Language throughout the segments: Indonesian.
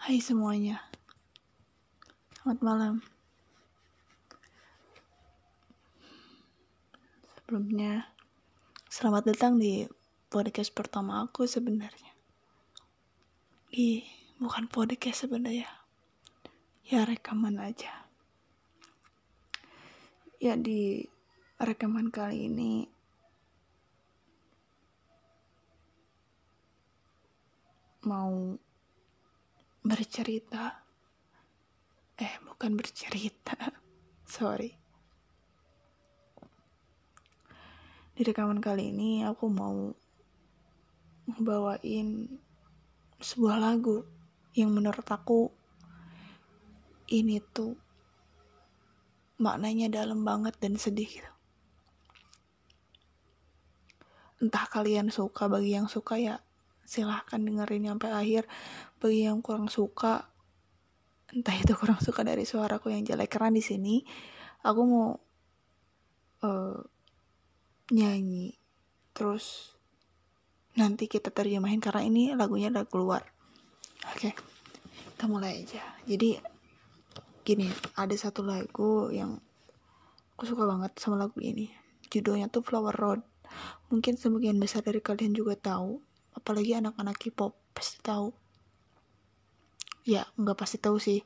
Hai semuanya. Selamat malam. Sebelumnya Selamat datang di podcast pertama aku sebenarnya. Di bukan podcast sebenarnya. Ya rekaman aja. Ya di rekaman kali ini Mau bercerita. Eh bukan bercerita. Sorry. Di rekaman kali ini aku mau bawain sebuah lagu yang menurut aku ini tuh maknanya dalam banget dan sedih gitu. Entah kalian suka bagi yang suka ya silahkan dengerin sampai akhir. Bagi yang kurang suka entah itu kurang suka dari suaraku yang jelek karena di sini aku mau uh, nyanyi. Terus nanti kita terjemahin karena ini lagunya udah keluar. Oke okay, kita mulai aja. Jadi gini ada satu lagu yang aku suka banget sama lagu ini. Judulnya tuh Flower Road. Mungkin sebagian besar dari kalian juga tahu apalagi anak-anak K-pop pasti tahu. Ya nggak pasti tahu sih.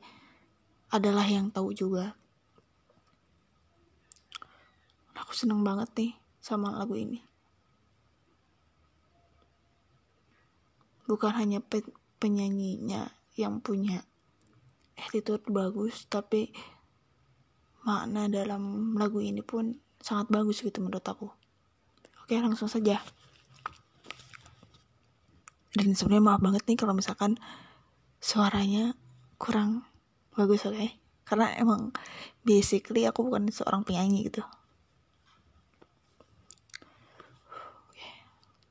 Adalah yang tahu juga. Aku seneng banget nih sama lagu ini. Bukan hanya pe penyanyinya yang punya attitude bagus tapi makna dalam lagu ini pun sangat bagus gitu menurut aku. Oke langsung saja dan sebenarnya maaf banget nih kalau misalkan suaranya kurang bagus oke okay? Ya. karena emang basically aku bukan seorang penyanyi gitu.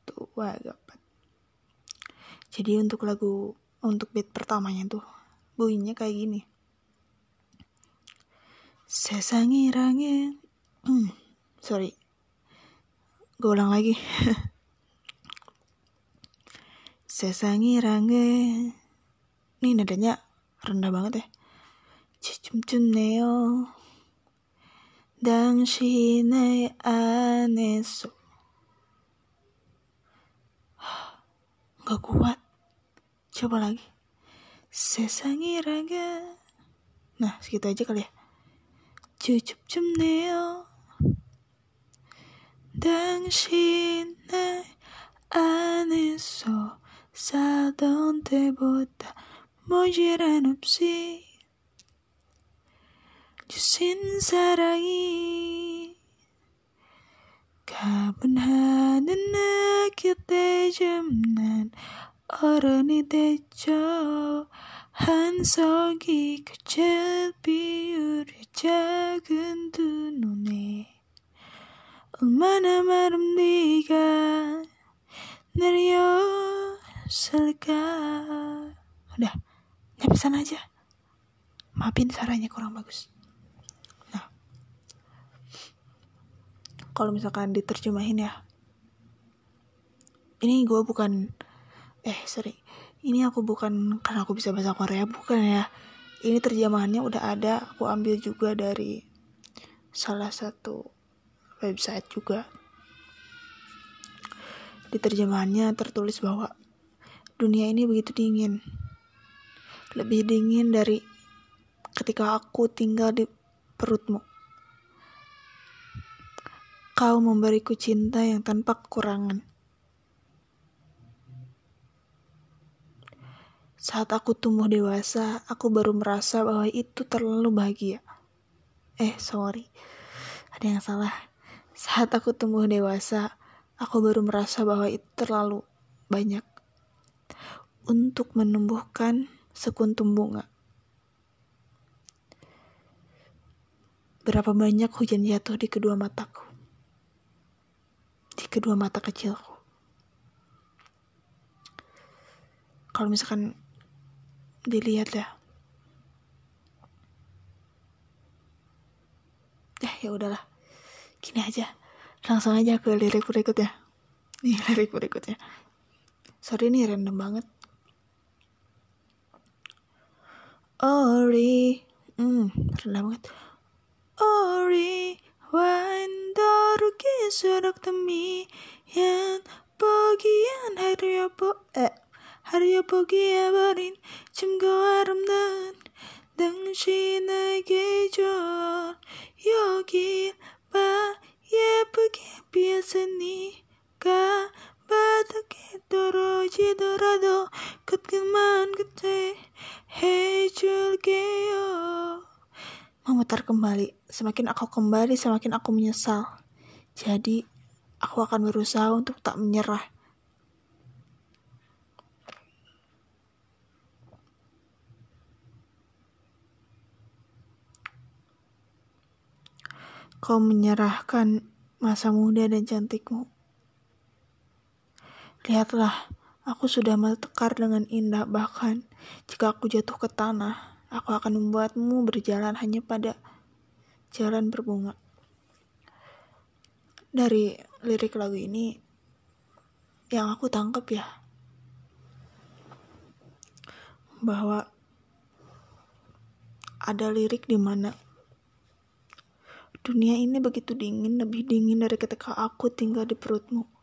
Tuh wah dapat jadi untuk lagu untuk beat pertamanya tuh bunyinya kayak gini. Sesangi rangin. Hmm, sorry. Gue ulang lagi. 세상이랑은 ini nadanya rendah banget ya 춤춥네요 당신의 안에서 nggak kuat coba lagi 세상이랑은 nah segitu aja kali ya 춤춥네요 당신의 안에서 살던 때보다 모질한 없이 주신 사랑이 가분하는 내 곁에 좀난 어른이 됐죠. 한석이 그칠 비율의 작은 두 눈에 얼마나 마른 네가 내려 살까 udah nyampe sana aja. Maafin suaranya kurang bagus. Nah. Kalau misalkan diterjemahin ya. Ini gue bukan eh sorry. Ini aku bukan karena aku bisa bahasa Korea bukan ya. Ini terjemahannya udah ada aku ambil juga dari salah satu website juga. Di terjemahannya tertulis bahwa dunia ini begitu dingin. Lebih dingin dari ketika aku tinggal di perutmu. Kau memberiku cinta yang tanpa kekurangan. Saat aku tumbuh dewasa, aku baru merasa bahwa itu terlalu bahagia. Eh, sorry. Ada yang salah. Saat aku tumbuh dewasa, aku baru merasa bahwa itu terlalu banyak untuk menumbuhkan sekuntum bunga. Berapa banyak hujan jatuh di kedua mataku, di kedua mata kecilku. Kalau misalkan dilihat ya, eh ya udahlah, gini aja. Langsung aja ke lirik berikutnya. Nih lirik berikutnya. Sorry ini random banget 어리 음 잘나보겠다. 어리 완도로 기술록던 미안 보기엔 하루여 보 에, 하루여 보기에 버린 참고 아름다운 당신에게 줘 여기 봐 예쁘게 피었으니까 doro kut memutar kembali semakin aku kembali semakin aku menyesal. Jadi aku akan berusaha untuk tak menyerah. Kau menyerahkan masa muda dan cantikmu. Lihatlah, aku sudah metekar dengan indah, bahkan jika aku jatuh ke tanah, aku akan membuatmu berjalan hanya pada jalan berbunga. Dari lirik lagu ini, yang aku tangkap ya, bahwa ada lirik di mana Dunia ini begitu dingin, lebih dingin dari ketika aku tinggal di perutmu.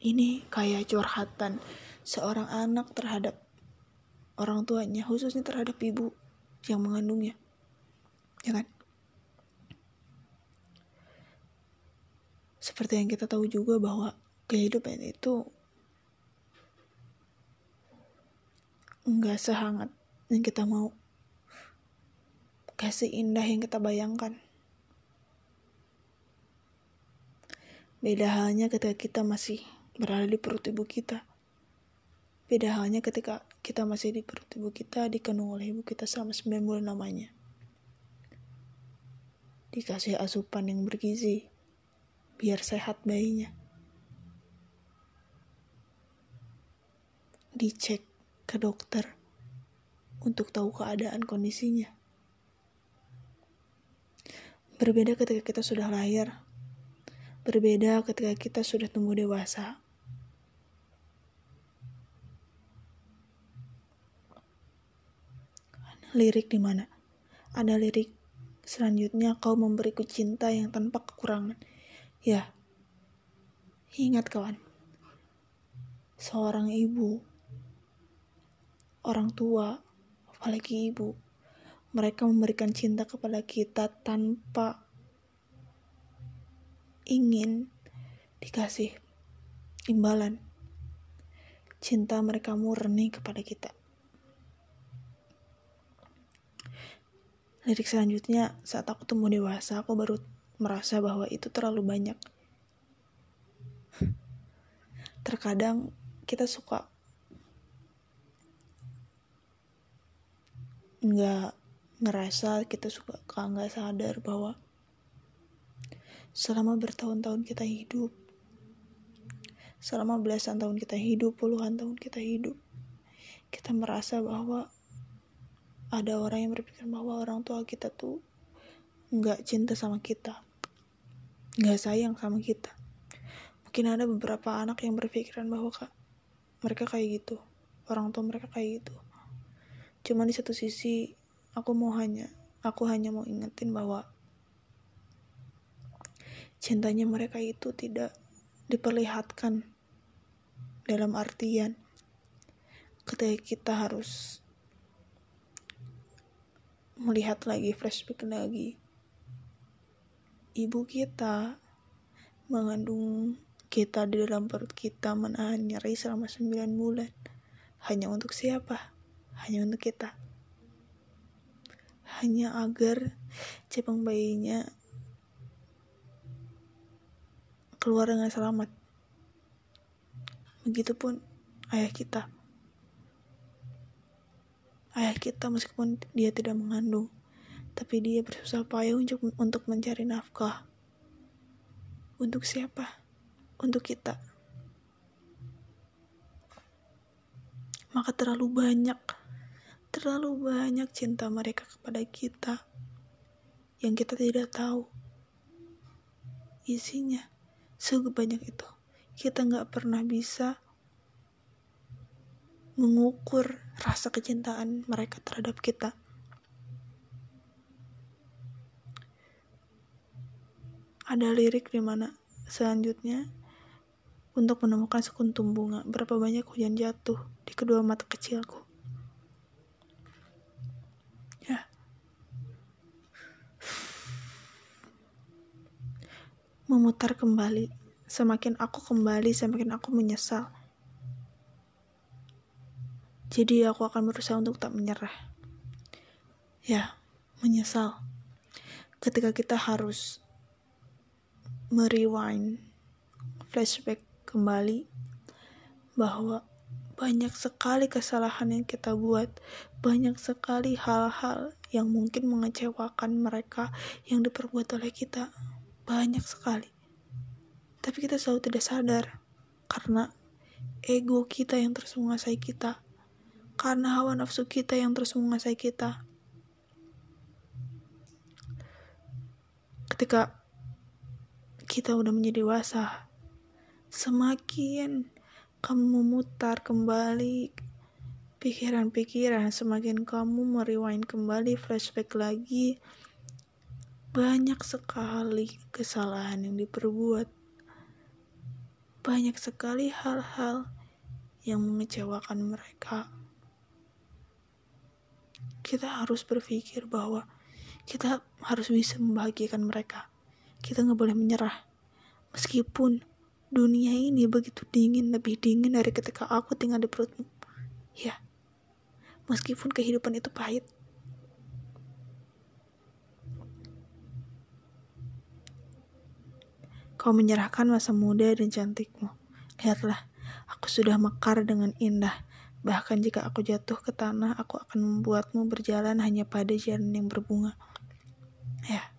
Ini kayak curhatan seorang anak terhadap orang tuanya, khususnya terhadap ibu yang mengandungnya. Ya kan? Seperti yang kita tahu juga bahwa kehidupan itu nggak sehangat yang kita mau kasih indah yang kita bayangkan. Beda halnya ketika kita masih berada di perut ibu kita. Beda halnya ketika kita masih di perut ibu kita, dikandung oleh ibu kita selama 9 bulan lamanya. Dikasih asupan yang bergizi, biar sehat bayinya. Dicek ke dokter untuk tahu keadaan kondisinya. Berbeda ketika kita sudah lahir. Berbeda ketika kita sudah tumbuh dewasa. Lirik di mana? Ada lirik selanjutnya kau memberiku cinta yang tanpa kekurangan. Ya, ingat kawan. Seorang ibu, orang tua, apalagi ibu, mereka memberikan cinta kepada kita tanpa ingin dikasih imbalan. Cinta mereka murni kepada kita. Lirik selanjutnya, saat aku tumbuh dewasa, aku baru merasa bahwa itu terlalu banyak. Terkadang kita suka nggak ngerasa kita suka nggak sadar bahwa selama bertahun-tahun kita hidup selama belasan tahun kita hidup puluhan tahun kita hidup kita merasa bahwa ada orang yang berpikir bahwa orang tua kita tuh nggak cinta sama kita nggak sayang sama kita. Mungkin ada beberapa anak yang berpikiran bahwa kak mereka kayak gitu orang tua mereka kayak gitu. Cuman di satu sisi aku mau hanya aku hanya mau ingetin bahwa cintanya mereka itu tidak diperlihatkan dalam artian ketika kita harus melihat lagi flashback lagi ibu kita mengandung kita di dalam perut kita menahan nyeri selama 9 bulan hanya untuk siapa? hanya untuk kita hanya agar cepang bayinya keluar dengan selamat. Begitupun ayah kita. Ayah kita meskipun dia tidak mengandung, tapi dia bersusah payah untuk, untuk mencari nafkah. Untuk siapa? Untuk kita. Maka terlalu banyak Terlalu banyak cinta mereka kepada kita yang kita tidak tahu isinya sebanyak itu. Kita nggak pernah bisa mengukur rasa kecintaan mereka terhadap kita. Ada lirik di mana selanjutnya untuk menemukan sekuntum bunga, berapa banyak hujan jatuh di kedua mata kecilku. Ya. Memutar kembali, semakin aku kembali, semakin aku menyesal. Jadi aku akan berusaha untuk tak menyerah. Ya, menyesal. Ketika kita harus merewind flashback kembali bahwa banyak sekali kesalahan yang kita buat, banyak sekali hal-hal yang mungkin mengecewakan mereka yang diperbuat oleh kita. Banyak sekali. Tapi kita selalu tidak sadar karena ego kita yang terus menguasai kita. Karena hawa nafsu kita yang terus menguasai kita. Ketika kita udah menjadi dewasa, semakin kamu memutar kembali pikiran-pikiran, semakin kamu merewind kembali, flashback lagi, banyak sekali kesalahan yang diperbuat. Banyak sekali hal-hal yang mengecewakan mereka. Kita harus berpikir bahwa kita harus bisa membahagiakan mereka. Kita nggak boleh menyerah. Meskipun dunia ini begitu dingin, lebih dingin dari ketika aku tinggal di perutmu. Ya, meskipun kehidupan itu pahit. Kau menyerahkan masa muda dan cantikmu. Lihatlah, aku sudah mekar dengan indah. Bahkan jika aku jatuh ke tanah, aku akan membuatmu berjalan hanya pada jalan yang berbunga. Ya.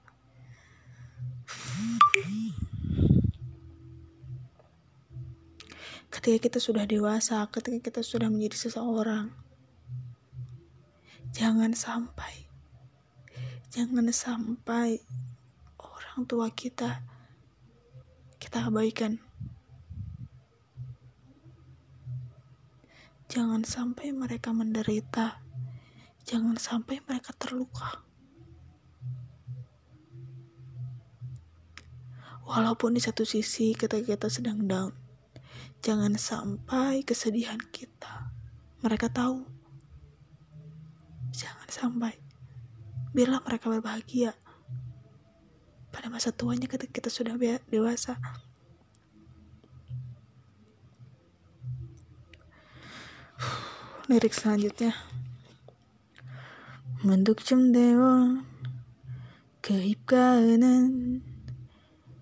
ketika kita sudah dewasa, ketika kita sudah menjadi seseorang. Jangan sampai, jangan sampai orang tua kita kita abaikan. Jangan sampai mereka menderita. Jangan sampai mereka terluka. Walaupun di satu sisi ketika kita sedang down, Jangan sampai kesedihan kita. Mereka tahu. Jangan sampai. Biarlah mereka berbahagia. Pada masa tuanya ketika kita sudah dewasa. Lirik selanjutnya. Menduk cemdewa keipkanan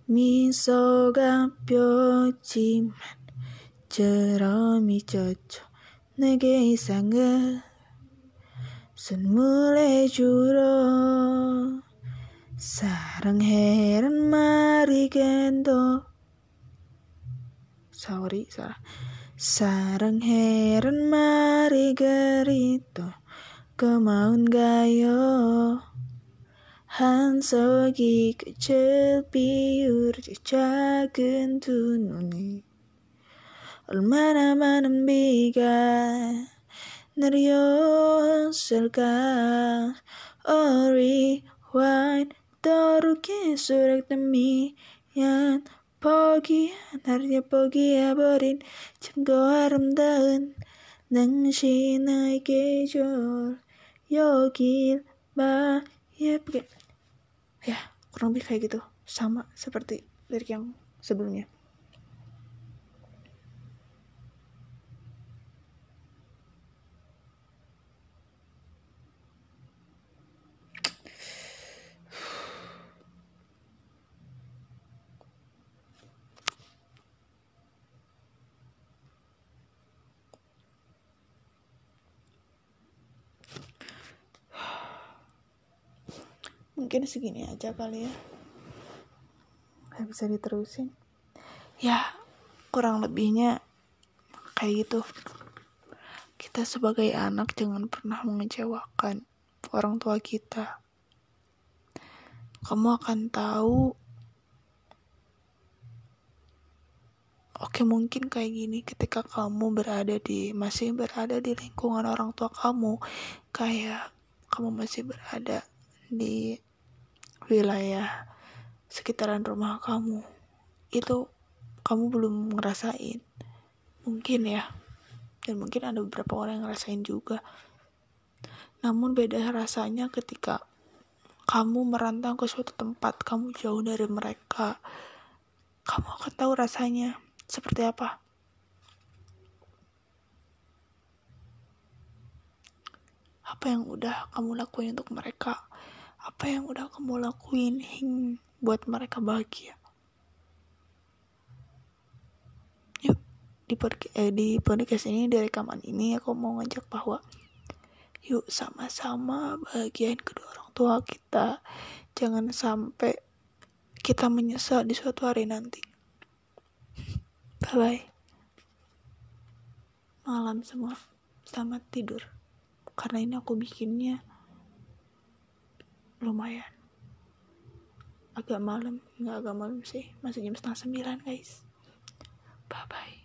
misoga 뼈지만 처럼이 젖혀 내게 이상을 선물해 주러 사랑해란 말이 겐도 sorry salah 사랑 해란 말이 그리도 고마운가요 한석이 끝을 비우르지 작은 두 눈이 얼마나 많은 비가 내렸을까 어리와인 떠오르게 수락된 미안 포기야 나를 예쁘게 버린 참고 아름다운 당신의 계절 여길 봐 예쁘게 ya kurang lebih kayak gitu sama seperti lirik yang sebelumnya Mungkin segini aja kali ya. Nggak bisa diterusin. Ya kurang lebihnya kayak gitu. Kita sebagai anak jangan pernah mengecewakan orang tua kita. Kamu akan tahu. Oke mungkin kayak gini ketika kamu berada di masih berada di lingkungan orang tua kamu. Kayak kamu masih berada di wilayah sekitaran rumah kamu. Itu kamu belum ngerasain. Mungkin ya. Dan mungkin ada beberapa orang yang ngerasain juga. Namun beda rasanya ketika kamu merantau ke suatu tempat kamu jauh dari mereka. Kamu akan tahu rasanya seperti apa? Apa yang udah kamu lakuin untuk mereka? Apa yang udah kamu lakuin hing buat mereka bahagia? Yuk, di, eh, di podcast ini, di rekaman ini aku mau ngajak bahwa yuk sama-sama bahagiain kedua orang tua kita. Jangan sampai kita menyesal di suatu hari nanti. Bye bye. Malam semua. Selamat tidur. Karena ini aku bikinnya lumayan. Agak malam, nggak agak malam sih. Masih jam setengah sembilan guys. Bye bye.